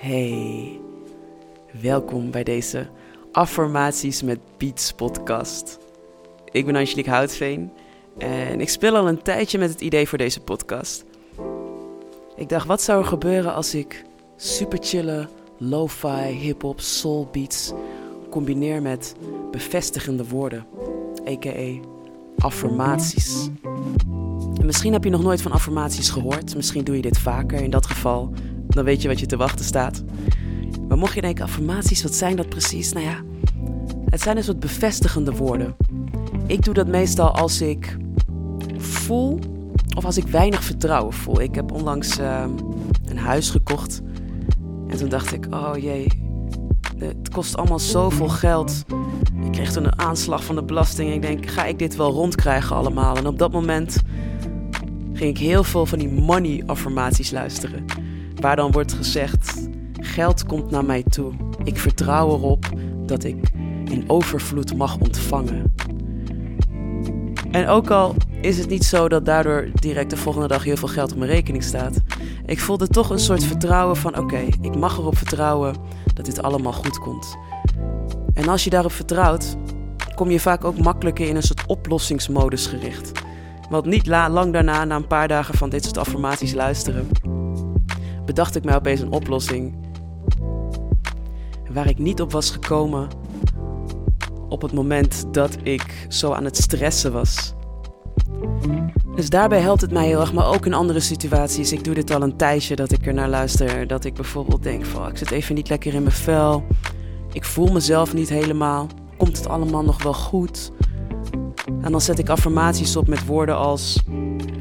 Hey, welkom bij deze Affirmaties met Beats podcast. Ik ben Angelique Houtveen en ik speel al een tijdje met het idee voor deze podcast. Ik dacht, wat zou er gebeuren als ik super chille, lo-fi, hip-hop, soul beats combineer met bevestigende woorden, a.k.a. affirmaties. En misschien heb je nog nooit van affirmaties gehoord, misschien doe je dit vaker. In dat geval, dan weet je wat je te wachten staat. Maar mocht je denken, affirmaties, wat zijn dat precies? Nou ja, het zijn een soort bevestigende woorden. Ik doe dat meestal als ik voel of als ik weinig vertrouwen voel. Ik heb onlangs ehm, een huis gekocht en toen dacht ik, oh jee, het kost allemaal zoveel geld. Ik kreeg toen een aanslag van de belasting en ik denk, ga ik dit wel rondkrijgen allemaal? En op dat moment ging ik heel veel van die money affirmaties luisteren. Waar dan wordt gezegd, geld komt naar mij toe. Ik vertrouw erop dat ik in overvloed mag ontvangen. En ook al is het niet zo dat daardoor direct de volgende dag heel veel geld op mijn rekening staat. Ik voelde toch een soort vertrouwen van oké, ik mag erop vertrouwen dat dit allemaal goed komt. En als je daarop vertrouwt, kom je vaak ook makkelijker in een soort oplossingsmodus gericht. Want niet lang daarna, na een paar dagen van dit soort affirmaties luisteren, bedacht ik mij opeens een oplossing waar ik niet op was gekomen op het moment dat ik zo aan het stressen was. Dus daarbij helpt het mij heel erg, maar ook in andere situaties. Ik doe dit al een tijdje dat ik er naar luister. Dat ik bijvoorbeeld denk van, ik zit even niet lekker in mijn vel. Ik voel mezelf niet helemaal. Komt het allemaal nog wel goed? En dan zet ik affirmaties op met woorden als: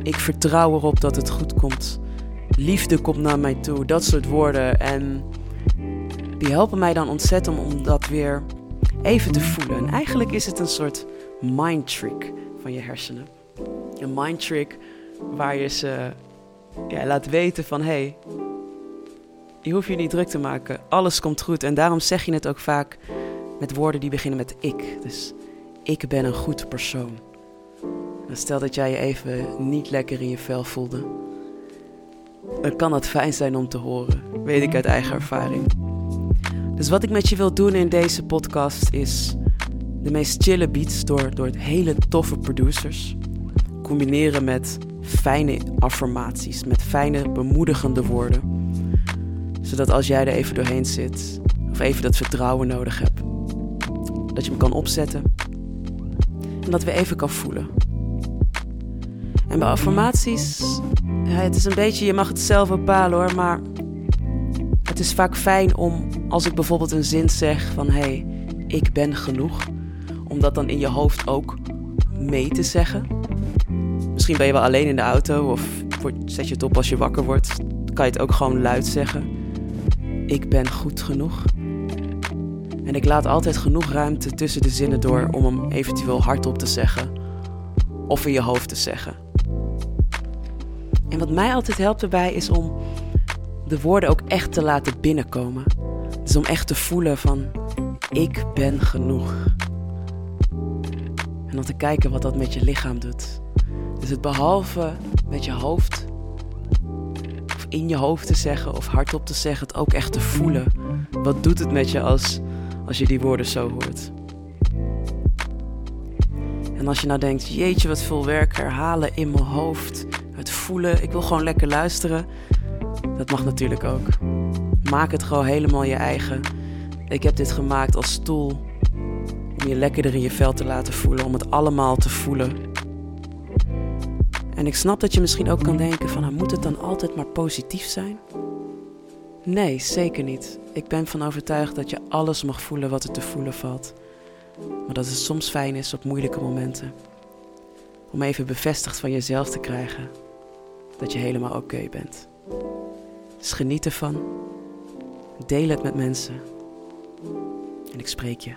Ik vertrouw erop dat het goed komt. Liefde komt naar mij toe. Dat soort woorden. En die helpen mij dan ontzettend om dat weer even te voelen. En eigenlijk is het een soort mind trick van je hersenen. Een mind trick waar je ze ja, laat weten van hé, hey, je hoeft je niet druk te maken. Alles komt goed. En daarom zeg je het ook vaak met woorden die beginnen met ik. Dus ik ben een goed persoon. stel dat jij je even niet lekker in je vel voelde. Dan kan dat fijn zijn om te horen. Weet ik uit eigen ervaring. Dus wat ik met je wil doen in deze podcast is de meest chille beats door, door hele toffe producers combineren met fijne affirmaties, met fijne bemoedigende woorden. Zodat als jij er even doorheen zit of even dat vertrouwen nodig hebt, dat je hem kan opzetten en dat we even kan voelen. En bij affirmaties, ja, het is een beetje, je mag het zelf bepalen hoor, maar het is vaak fijn om, als ik bijvoorbeeld een zin zeg van hé, hey, ik ben genoeg, om dat dan in je hoofd ook mee te zeggen. Misschien ben je wel alleen in de auto of zet je het op als je wakker wordt. kan je het ook gewoon luid zeggen. Ik ben goed genoeg. En ik laat altijd genoeg ruimte tussen de zinnen door om hem eventueel hardop te zeggen of in je hoofd te zeggen. En wat mij altijd helpt erbij is om de woorden ook echt te laten binnenkomen. Dus om echt te voelen van ik ben genoeg. En dan te kijken wat dat met je lichaam doet. Dus het behalve met je hoofd of in je hoofd te zeggen of hardop te zeggen, het ook echt te voelen. Wat doet het met je als, als je die woorden zo hoort? En als je nou denkt, jeetje wat veel werk herhalen in mijn hoofd, voelen, ik wil gewoon lekker luisteren. Dat mag natuurlijk ook. Maak het gewoon helemaal je eigen. Ik heb dit gemaakt als stoel om je lekkerder in je vel te laten voelen, om het allemaal te voelen. En ik snap dat je misschien ook kan denken van, nou, moet het dan altijd maar positief zijn? Nee, zeker niet. Ik ben van overtuigd dat je alles mag voelen wat er te voelen valt. Maar dat het soms fijn is op moeilijke momenten. Om even bevestigd van jezelf te krijgen dat je helemaal oké bent. Dus geniet ervan. Deel het met mensen. En ik spreek je.